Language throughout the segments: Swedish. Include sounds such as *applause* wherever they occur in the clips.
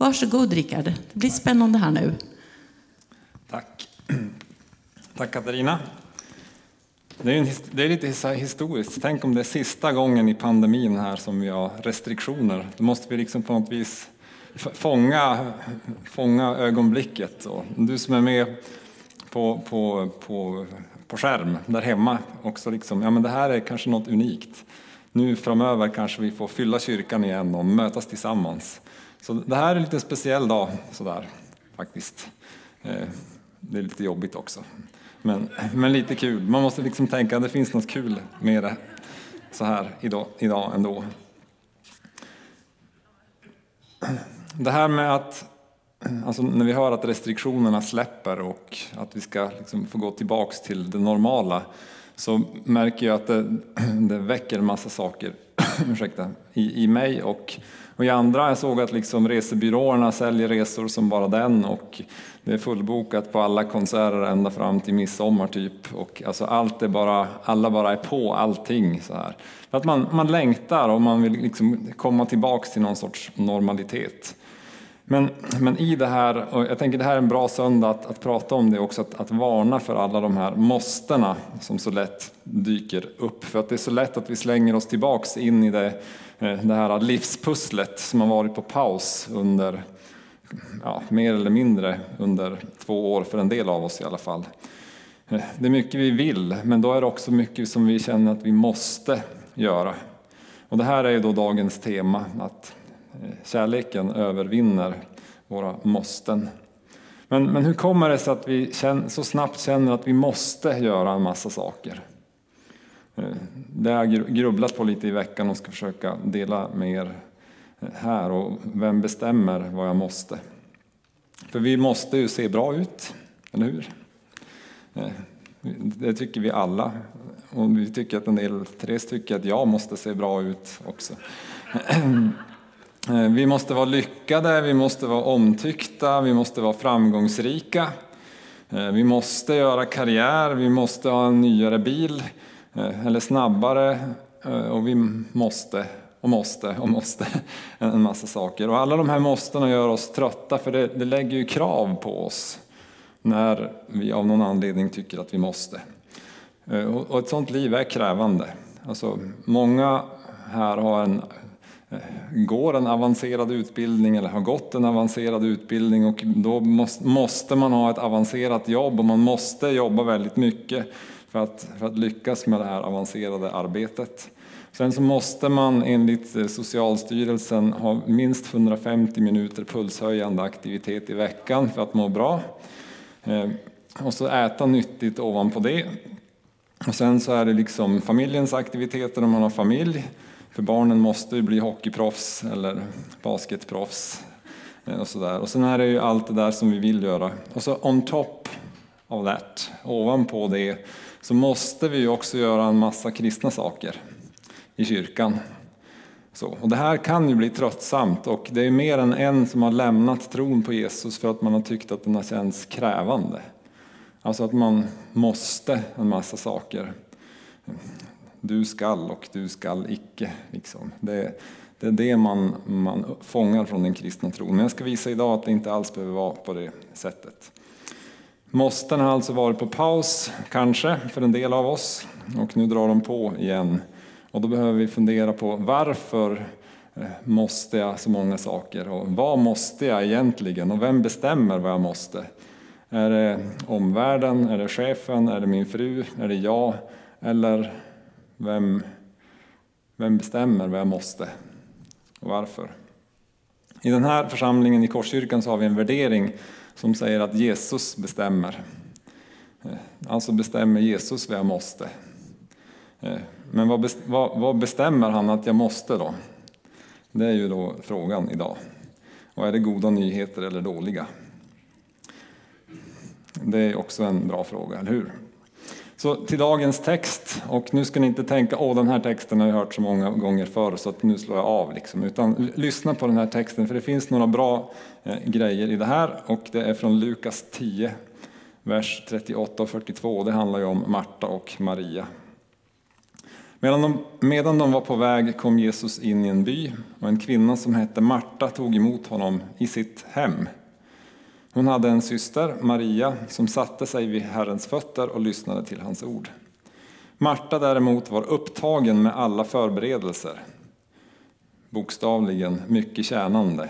Varsågod Rickard, det blir spännande här nu. Tack. Tack Katarina. Det är, en, det är lite historiskt. Tänk om det är sista gången i pandemin här som vi har restriktioner. Då måste vi liksom på något vis fånga, fånga ögonblicket. Du som är med på, på, på, på skärm där hemma också liksom, ja men det här är kanske något unikt. Nu framöver kanske vi får fylla kyrkan igen och mötas tillsammans. Så det här är en lite speciell dag sådär faktiskt. Eh, det är lite jobbigt också. Men, men lite kul. Man måste liksom tänka att det finns något kul med det så här idag, idag ändå. Det här med att Alltså när vi hör att restriktionerna släpper och att vi ska liksom få gå tillbaks till det normala så märker jag att det, det väcker en massa saker *coughs* ursäkta, i, i mig och, och i andra. Jag såg att liksom resebyråerna säljer resor som bara den och det är fullbokat på alla konserter ända fram till midsommar typ. Och alltså allt är bara, alla bara är på allting så här. För att man, man längtar och man vill liksom komma tillbaks till någon sorts normalitet. Men, men i det här, och jag tänker det här är en bra söndag att, att prata om det också, att, att varna för alla de här måstena som så lätt dyker upp. För att det är så lätt att vi slänger oss tillbaks in i det, eh, det här livspusslet som har varit på paus under, ja, mer eller mindre under två år för en del av oss i alla fall. Eh, det är mycket vi vill, men då är det också mycket som vi känner att vi måste göra. Och det här är ju då dagens tema, att Eh, kärleken övervinner våra måsten. Men, men hur kommer det sig att vi känner, så snabbt känner att vi måste göra en massa saker? Eh, det har jag grubblat på lite i veckan och ska försöka dela med er eh, här. Och vem bestämmer vad jag måste? För vi måste ju se bra ut, eller hur? Det tycker vi alla. Och vi tycker att en del, Therese tycker att jag måste se bra ut också. *clears throat* Eh, vi måste vara lyckade, vi måste vara omtyckta, vi måste vara framgångsrika. Eh, vi måste göra karriär, vi måste ha en nyare bil eh, eller snabbare och vi måste och måste och måste *laughs* en massa saker. Och alla de här måstena gör oss trötta för det, det lägger ju krav på oss när vi av någon anledning tycker att vi måste. Och ett sånt liv är krävande. Alltså, många här har en går en avancerad utbildning eller har gått en avancerad utbildning och då måste man ha ett avancerat jobb och man måste jobba väldigt mycket för att, för att lyckas med det här avancerade arbetet. Sen så måste man enligt eh, Socialstyrelsen ha minst 150 minuter pulshöjande aktivitet i veckan för att må bra. Eh, och så äta nyttigt ovanpå det. Och sen så är det liksom familjens aktiviteter om man har familj. För barnen måste ju bli hockeyproffs eller basketproffs. Eh, och, så där. och sen är det ju allt det där som vi vill göra. Och så on top of that, ovanpå det, så måste vi ju också göra en massa kristna saker i kyrkan. Så, och det här kan ju bli tröttsamt och det är mer än en som har lämnat tron på Jesus för att man har tyckt att den har känts krävande. Alltså att man måste en massa saker du skall och du skall icke. Liksom. Det, det är det man, man fångar från den kristna tron. Men jag ska visa idag att det inte alls behöver vara på det sättet. Måsten har alltså varit på paus, kanske, för en del av oss. Och nu drar de på igen. Och då behöver vi fundera på varför eh, måste jag så många saker? Och vad måste jag egentligen? Och vem bestämmer vad jag måste? Är det omvärlden? Är det chefen? Är det min fru? Är det jag? Eller vem, vem bestämmer vad jag måste och varför? I den här församlingen i Korskyrkan så har vi en värdering som säger att Jesus bestämmer. Eh, alltså bestämmer Jesus vad jag måste. Eh, men vad bestämmer han att jag måste då? Det är ju då frågan idag. Och är det goda nyheter eller dåliga? Det är också en bra fråga, eller hur? Så till dagens text, och nu ska ni inte tänka åh den här texten har jag hört så många gånger förr så att nu slår jag av. Liksom. Utan lyssna på den här texten för det finns några bra eh, grejer i det här och det är från Lukas 10, vers 38 och 42. Det handlar ju om Marta och Maria. Medan de, medan de var på väg kom Jesus in i en by och en kvinna som hette Marta tog emot honom i sitt hem. Hon hade en syster, Maria, som satte sig vid Herrens fötter och lyssnade till hans ord. Marta däremot var upptagen med alla förberedelser, bokstavligen mycket tjänande.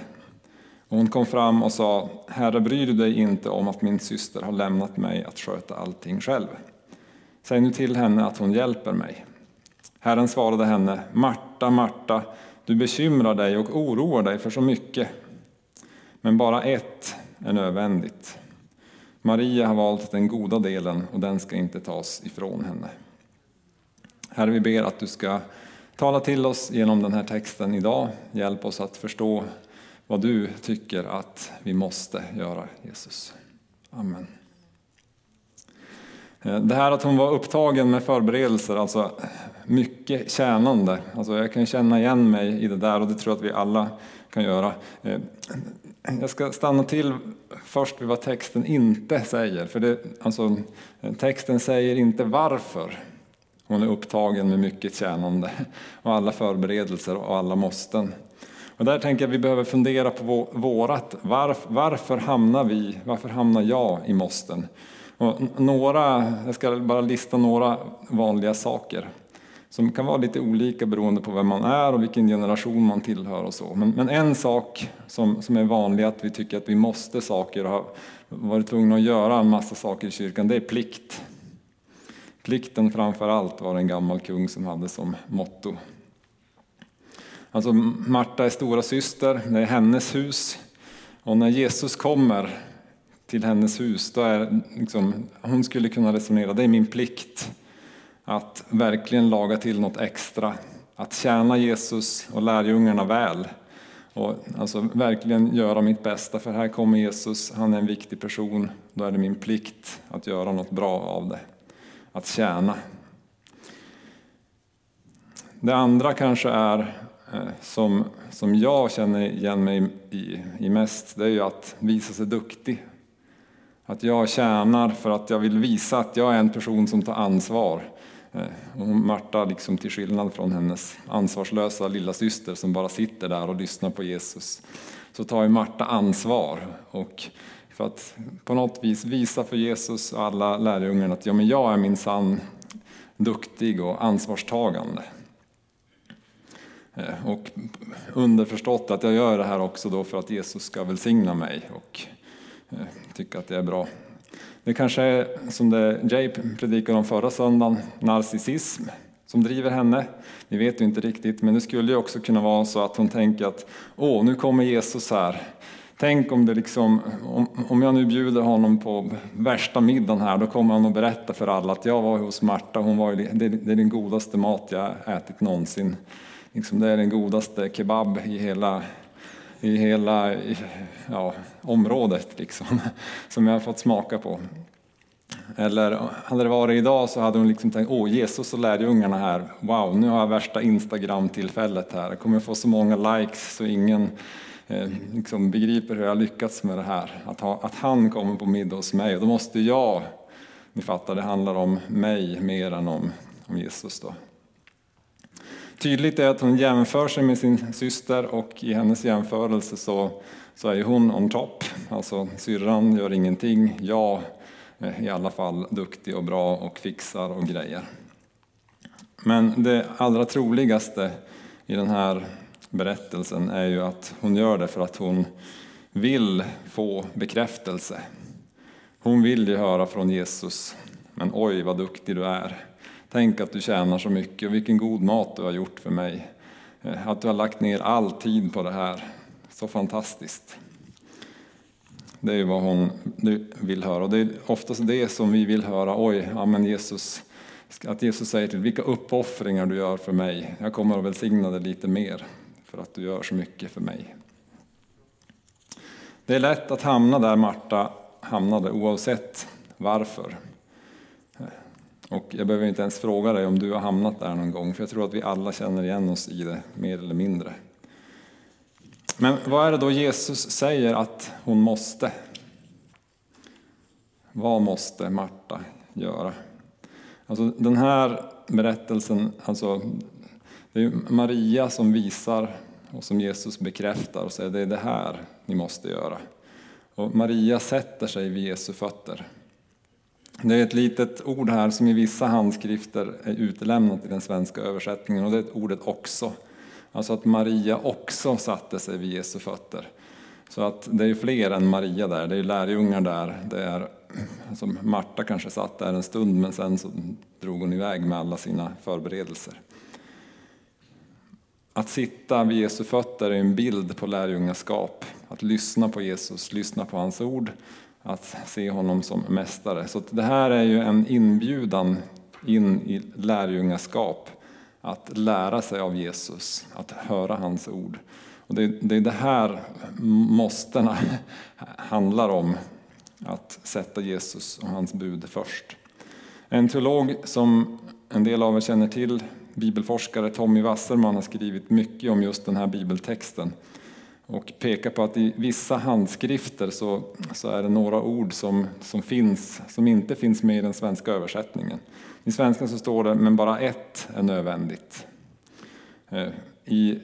Och hon kom fram och sa, Herre bryr du dig inte om att min syster har lämnat mig att sköta allting själv? Säg nu till henne att hon hjälper mig. Herren svarade henne, Marta, Marta, du bekymrar dig och oroar dig för så mycket. Men bara ett är nödvändigt. Maria har valt den goda delen och den ska inte tas ifrån henne. Herre, vi ber att du ska tala till oss genom den här texten idag. Hjälp oss att förstå vad du tycker att vi måste göra, Jesus. Amen. Eh, det här att hon var upptagen med förberedelser, alltså mycket tjänande. Alltså jag kan känna igen mig i det där och det tror jag att vi alla kan göra. Eh, jag ska stanna till först vid vad texten inte säger. För det, alltså, texten säger inte varför hon är upptagen med mycket tjänande och alla förberedelser och alla måsten. Och där tänker jag att vi behöver fundera på vårat. Varför, varför hamnar vi, varför hamnar jag i måsten? Och några, jag ska bara lista några vanliga saker som kan vara lite olika beroende på vem man är och vilken generation man tillhör och så. Men, men en sak som, som är vanlig att vi tycker att vi måste saker och har varit tvungna att göra en massa saker i kyrkan, det är plikt. Plikten framför allt var en gammal kung som hade som motto. Alltså Marta är stora syster, det är hennes hus. Och när Jesus kommer till hennes hus, då är liksom, hon skulle kunna resonera, det är min plikt att verkligen laga till något extra. Att tjäna Jesus och lärjungarna väl. Och alltså verkligen göra mitt bästa, för här kommer Jesus, han är en viktig person. Då är det min plikt att göra något bra av det. Att tjäna. Det andra kanske är, eh, som, som jag känner igen mig i, i mest, det är ju att visa sig duktig. Att jag tjänar för att jag vill visa att jag är en person som tar ansvar. Eh, och Marta, liksom till skillnad från hennes ansvarslösa lilla syster som bara sitter där och lyssnar på Jesus, så tar ju Marta ansvar. Och för att på något vis visa för Jesus och alla lärjungarna att ja, men jag är min sann duktig och ansvarstagande. Eh, och underförstått att jag gör det här också då för att Jesus ska välsigna mig och eh, tycka att det är bra. Det kanske är som det Jay predikade om förra söndagen, narcissism som driver henne. Vi vet ju inte riktigt, men det skulle ju också kunna vara så att hon tänker att åh, nu kommer Jesus här. Tänk om, det liksom, om, om jag nu bjuder honom på värsta middagen här, då kommer han att berätta för alla att jag var hos Marta, hon var, det, det är den godaste mat jag ätit någonsin. Liksom det är den godaste kebab i hela i hela ja, området liksom, *laughs* som jag har fått smaka på. Eller hade det varit idag så hade hon liksom tänkt, åh Jesus och lärjungarna här, wow, nu har jag värsta Instagram-tillfället här, jag kommer få så många likes så ingen eh, liksom begriper hur jag lyckats med det här. Att, ha, att han kommer på middag hos mig, och då måste jag, ni fattar, det handlar om mig mer än om, om Jesus då. Tydligt är att hon jämför sig med sin syster och i hennes jämförelse så, så är hon on top. Alltså syrran gör ingenting, jag är i alla fall duktig och bra och fixar och grejer. Men det allra troligaste i den här berättelsen är ju att hon gör det för att hon vill få bekräftelse. Hon vill ju höra från Jesus, men oj vad duktig du är. Tänk att du tjänar så mycket och vilken god mat du har gjort för mig. Eh, att du har lagt ner all tid på det här. Så fantastiskt. Det är vad hon vill höra. Och det är oftast det som vi vill höra. Oj, ja, men Jesus, att Jesus säger till vilka uppoffringar du gör för mig. Jag kommer att välsigna dig lite mer för att du gör så mycket för mig. Det är lätt att hamna där Marta hamnade oavsett varför. Och jag behöver inte ens fråga dig om du har hamnat där någon gång, för jag tror att vi alla känner igen oss i det, mer eller mindre. Men vad är det då Jesus säger att hon måste? Vad måste Marta göra? Alltså den här berättelsen, alltså det är Maria som visar och som Jesus bekräftar och säger det är det här ni måste göra. Och Maria sätter sig vid Jesu fötter. Det är ett litet ord här som i vissa handskrifter är utelämnat i den svenska översättningen och det är ordet också. Alltså att Maria också satte sig vid Jesu fötter. Så att det är fler än Maria där, det är lärjungar där. Det är, alltså Marta kanske satt där en stund men sen så drog hon iväg med alla sina förberedelser. Att sitta vid Jesu fötter är en bild på lärjungaskap. Att lyssna på Jesus, lyssna på hans ord, att se honom som mästare. Så det här är ju en inbjudan in i lärjungaskap. Att lära sig av Jesus, att höra hans ord. Och det, det är det här måstena *laughs* handlar om. Att sätta Jesus och hans bud först. En teolog som en del av er känner till, bibelforskare Tommy Wasserman har skrivit mycket om just den här bibeltexten och pekar på att i vissa handskrifter så, så är det några ord som, som, finns, som inte finns med i den svenska översättningen. I svenskan så står det men bara ett är nödvändigt. Eh, I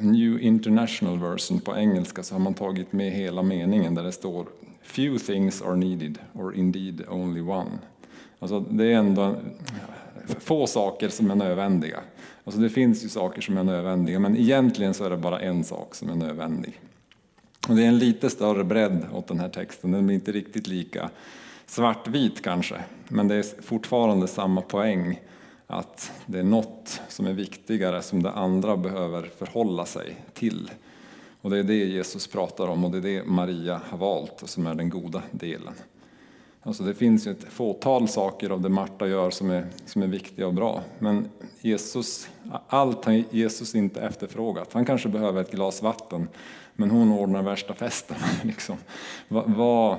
New International Version på engelska så har man tagit med hela meningen där det står Few things are needed or indeed only one. Alltså det är ändå få saker som är nödvändiga. Alltså det finns ju saker som är nödvändiga men egentligen så är det bara en sak som är nödvändig. Och det är en lite större bredd åt den här texten, den blir inte riktigt lika svartvit kanske. Men det är fortfarande samma poäng att det är något som är viktigare som det andra behöver förhålla sig till. Och det är det Jesus pratar om och det är det Maria har valt och som är den goda delen. Alltså det finns ju ett fåtal saker av det Marta gör som är, som är viktiga och bra. Men Jesus, allt har Jesus inte efterfrågat. Han kanske behöver ett glas vatten, men hon ordnar värsta festen. *laughs* Liksom. Va, va,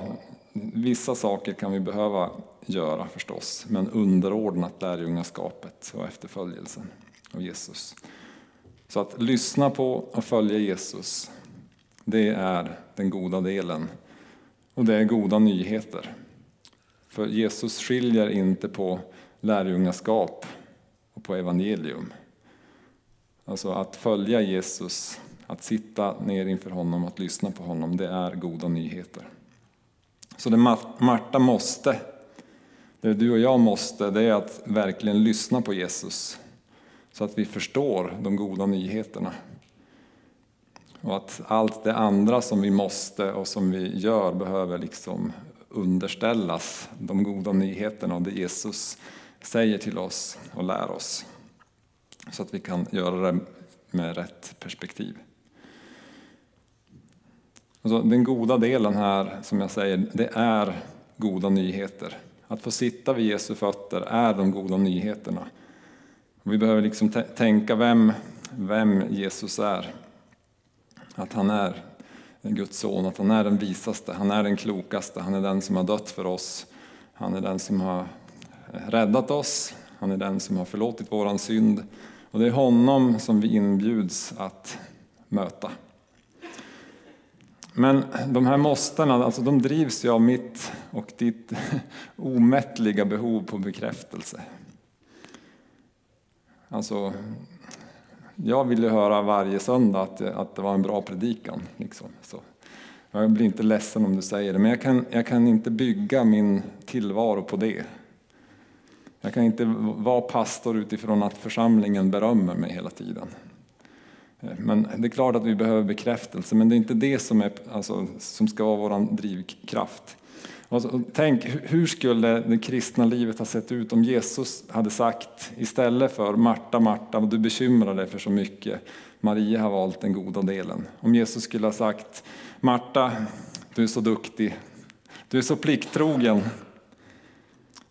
vissa saker kan vi behöva göra förstås, men underordnat lärjungaskapet och efterföljelsen av Jesus. Så att lyssna på och följa Jesus, det är den goda delen. Och det är goda nyheter. För Jesus skiljer inte på lärjungaskap och på evangelium. Alltså att följa Jesus, att sitta ner inför honom, att lyssna på honom, det är goda nyheter. Så det Marta måste, det du och jag måste, det är att verkligen lyssna på Jesus. Så att vi förstår de goda nyheterna. Och att allt det andra som vi måste och som vi gör behöver liksom underställas de goda nyheterna och det Jesus säger till oss och lär oss. Så att vi kan göra det med rätt perspektiv. Alltså, den goda delen här, som jag säger, det är goda nyheter. Att få sitta vid Jesu fötter är de goda nyheterna. Vi behöver liksom tänka vem, vem Jesus är. Att han är Guds son, att han är den visaste, han är den klokaste, han är den som har dött för oss. Han är den som har räddat oss, han är den som har förlåtit våran synd. Och det är honom som vi inbjuds att möta. Men de här måstena, alltså de drivs ju av mitt och ditt *laughs* omättliga behov på bekräftelse. Alltså, jag vill ju höra varje söndag att, att det var en bra predikan. Liksom. Så. Jag blir inte ledsen om du säger det, men jag kan, jag kan inte bygga min tillvaro på det. Jag kan inte vara pastor utifrån att församlingen berömmer mig hela tiden. Men det är klart att vi behöver bekräftelse, men det är inte det som, är, alltså, som ska vara vår drivkraft. Alltså, tänk, hur skulle det kristna livet ha sett ut om Jesus hade sagt istället för Marta, Marta, du bekymrar dig för så mycket. Maria har valt den goda delen. Om Jesus skulle ha sagt Marta, du är så duktig. Du är så plikttrogen.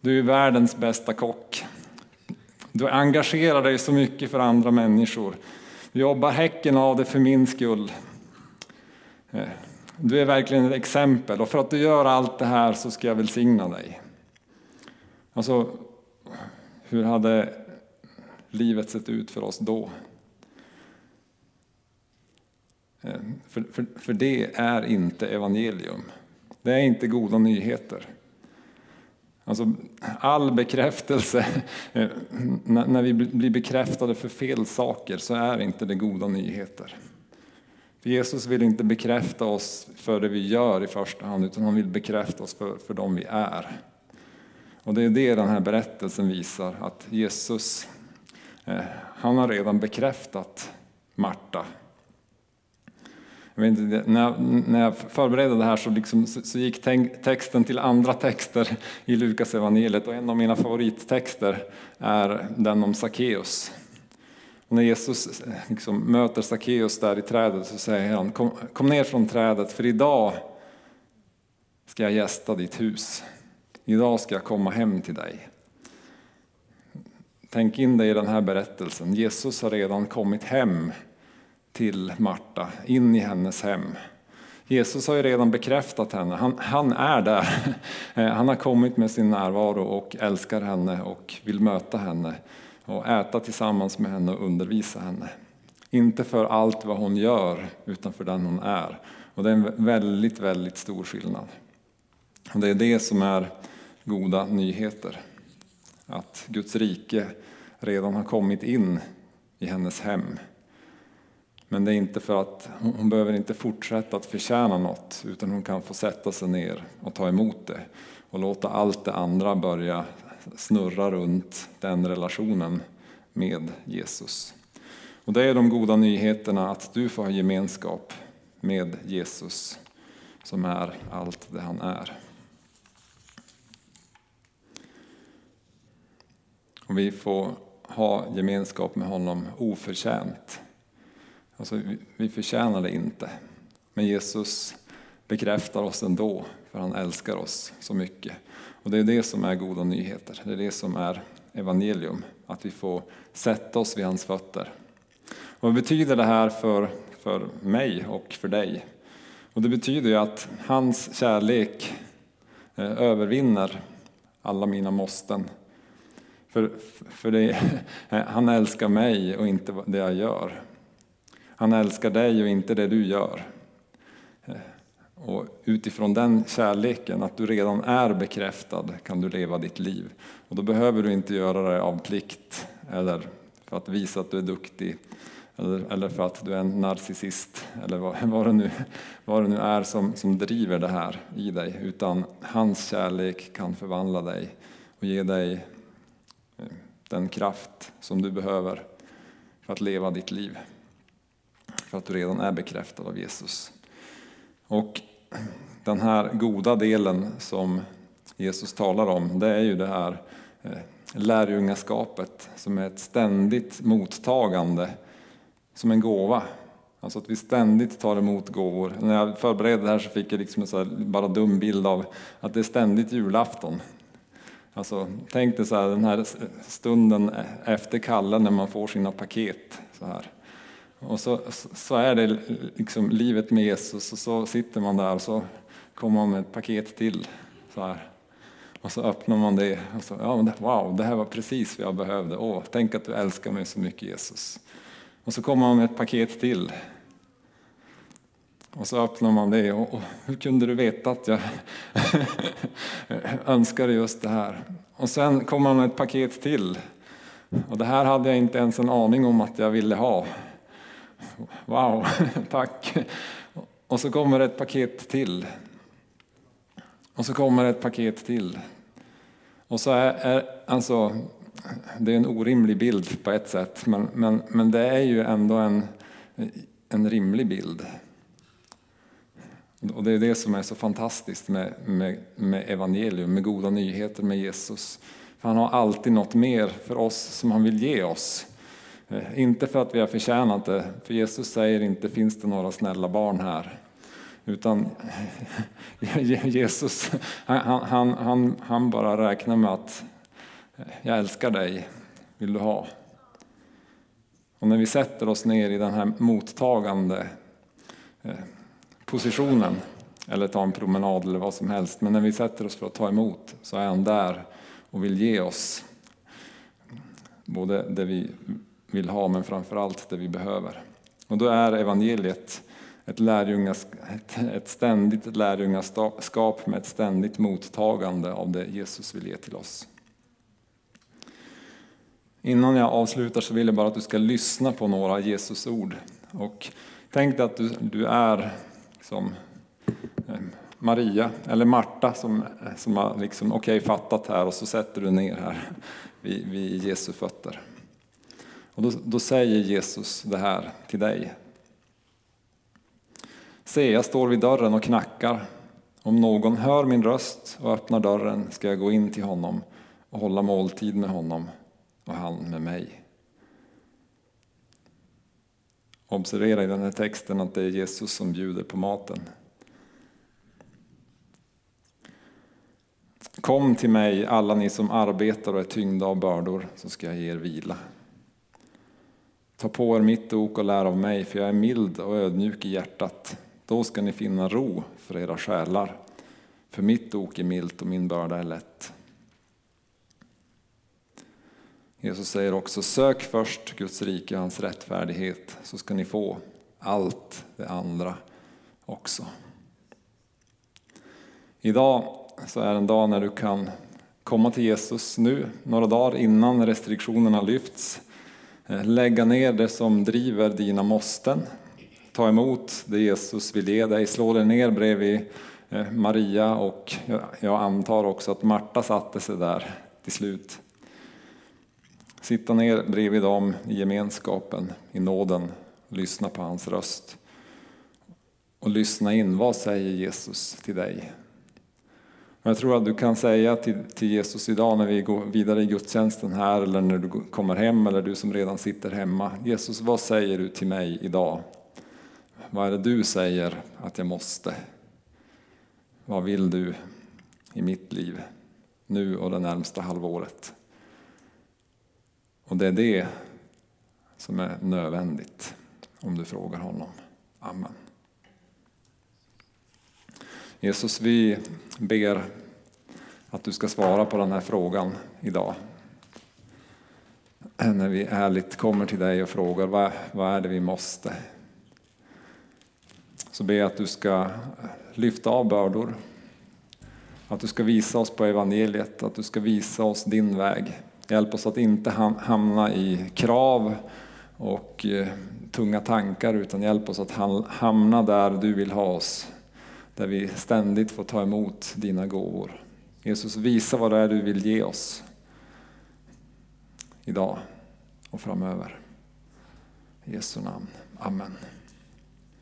Du är världens bästa kock. Du engagerar dig så mycket för andra människor. Du jobbar häcken av dig för min skull. Eh, du är verkligen ett exempel och för att du gör allt det här så ska jag välsigna dig. Alltså, hur hade livet sett ut för oss då? Eh, för, för, för det är inte evangelium. Det är inte goda nyheter. Alltså, all bekräftelse, eh, när vi blir bekräftade för fel saker så är inte det goda nyheter. För Jesus vill inte bekräfta oss för det vi gör i första hand, utan han vill bekräfta oss för, för dem vi är. Och det är det den här berättelsen visar, att Jesus, eh, han har redan bekräftat Marta jag vet inte, när, jag, när jag förberedde det här så, liksom, så, så gick texten till andra texter i Lukas evangeliet och en av mina favorittexter är den om Sackeus. Och när Jesus eh, liksom möter Sackeus där i trädet så säger han kom, kom ner från trädet för idag ska jag gästa ditt hus. Idag ska jag komma hem till dig. Tänk in dig i den här berättelsen. Jesus har redan kommit hem till Marta, in i hennes hem. Jesus har ju redan bekräftat henne, han, han är där. *laughs* Eh, han har kommit med sin närvaro och älskar henne och vill möta henne och äta tillsammans med henne och undervisa henne. Inte för allt vad hon gör, utan för den hon är. Och det är en väldigt, väldigt stor skillnad. Och det är det som är goda nyheter. Att Guds rike redan har kommit in i hennes hem. Men det är inte för att hon behöver inte fortsätta att förtjäna något utan hon kan få sätta sig ner och ta emot det och låta allt det andra börja snurra runt den relationen med Jesus. Och det är de goda nyheterna att du får ha gemenskap med Jesus som är allt det han är. Och vi får ha gemenskap med honom oförtjänt. Alltså, vi förtjänar det inte. Men Jesus bekräftar oss ändå, för han älskar oss så mycket. Och det är det som är goda nyheter, det är det som är evangelium, att vi får sätta oss vid hans fötter. Och vad betyder det här för, för mig och för dig? Och det betyder ju att hans kärlek eh, övervinner alla mina måsten. För, för det, *laughs* han älskar mig och inte det jag gör. Han älskar dig och inte det du gör. Och utifrån den kärleken, att du redan är bekräftad, kan du leva ditt liv. Och då behöver du inte göra det av plikt eller för att visa att du är duktig eller, eller för att du är en narcissist eller vad, *laughs* vad, det, nu, vad det nu är som, som driver det här i dig. Utan hans kärlek kan förvandla dig och ge dig eh, den kraft som du behöver för att leva ditt liv för att du redan är bekräftad av Jesus. Och den här goda delen som Jesus talar om, det är ju det här eh, lärjungaskapet som är ett ständigt mottagande som en gåva. Alltså att vi ständigt tar emot gåvor. När jag förberedde det här så fick jag liksom en så bara dum bild av att det är ständigt julafton. Alltså, tänk dig så här, den här stunden efter Kalle när man får sina paket. Så här. Och så, så är det liksom livet med Jesus och så sitter man där och så kommer man med ett paket till. Så här. Och så öppnar man det och så, ja, wow, det här var precis vad jag behövde. Åh, tänk att du älskar mig så mycket Jesus. Och så kommer man med ett paket till. Och så öppnar man det och, och hur kunde du veta att jag *laughs* önskade just det här? Och sen kommer man med ett paket till. Och det här hade jag inte ens en aning om att jag ville ha. Wow, *laughs* tack. Och så kommer ett paket till. Och så kommer ett paket till. Och så är, är alltså, det är en orimlig bild på ett sätt, men, men, men det är ju ändå en, en rimlig bild. Och det är det som är så fantastiskt med, med, med evangelium, med goda nyheter med Jesus. För han har alltid något mer för oss som han vill ge oss. Eh, inte för att vi har förtjänat det, för Jesus säger inte finns det några snälla barn här. Utan *laughs* Jesus, han, han, han, han bara räknar med att jag älskar dig, vill du ha? Och när vi sätter oss ner i den här mottagande eh, positionen, eller ta en promenad eller vad som helst, men när vi sätter oss för att ta emot så är han där och vill ge oss både det vi vill ha, men framför allt det vi behöver. Och då är evangeliet ett, lärjungas, ett, ett ständigt lärjungaskap med ett ständigt mottagande av det Jesus vill ge till oss. Innan jag avslutar så vill jag bara att du ska lyssna på några Jesusord. Och tänk dig att du, du är som eh, Maria eller Marta som, eh, som har liksom, okay, fattat här och så sätter du ner här vid, vid Jesu fötter. Och då, då säger Jesus det här till dig. Se, jag står vid dörren och knackar. Om någon hör min röst och öppnar dörren ska jag gå in till honom och hålla måltid med honom och han med mig. Observera i den här texten att det är Jesus som bjuder på maten. Kom till mig alla ni som arbetar och är tyngda av bördor så ska jag ge er vila. Ta på er mitt ok och lär av mig för jag är mild och ödmjuk i hjärtat. Då ska ni finna ro för era själar. För mitt ok är milt och min börda är lätt. Jesus säger också, sök först Guds rike och hans rättfärdighet så ska ni få allt det andra också. Idag så är en dag när du kan komma till Jesus nu, några dagar innan restriktionerna lyfts. Eh, lägga ner det som driver dina måsten. Ta emot det Jesus vill ge dig. Slå dig ner bredvid eh, Maria och jag antar också att Marta satte sig där till slut. Sitta ner bredvid dem i gemenskapen, i nåden, lyssna på hans röst. Och lyssna in, vad säger Jesus till dig? Jag tror att du kan säga till, till Jesus idag när vi går vidare i gudstjänsten här eller när du kommer hem eller du som redan sitter hemma. Jesus, vad säger du till mig idag? Vad är det du säger att jag måste? Vad vill du i mitt liv nu och det närmsta halvåret? Och det är det som är nödvändigt om du frågar honom. Amen. Jesus, vi ber att du ska svara på den här frågan idag. När vi ärligt kommer till dig och frågar vad, vad är det vi måste? Så ber jag att du ska lyfta av bördor. Att du ska visa oss på evangeliet, att du ska visa oss din väg. Hjälp oss att inte hamna i krav och eh, tunga tankar utan hjälp oss att hamna där du vill ha oss där vi ständigt får ta emot dina gåvor. Jesus, visa vad det är du vill ge oss idag och framöver. I Jesu namn. Amen.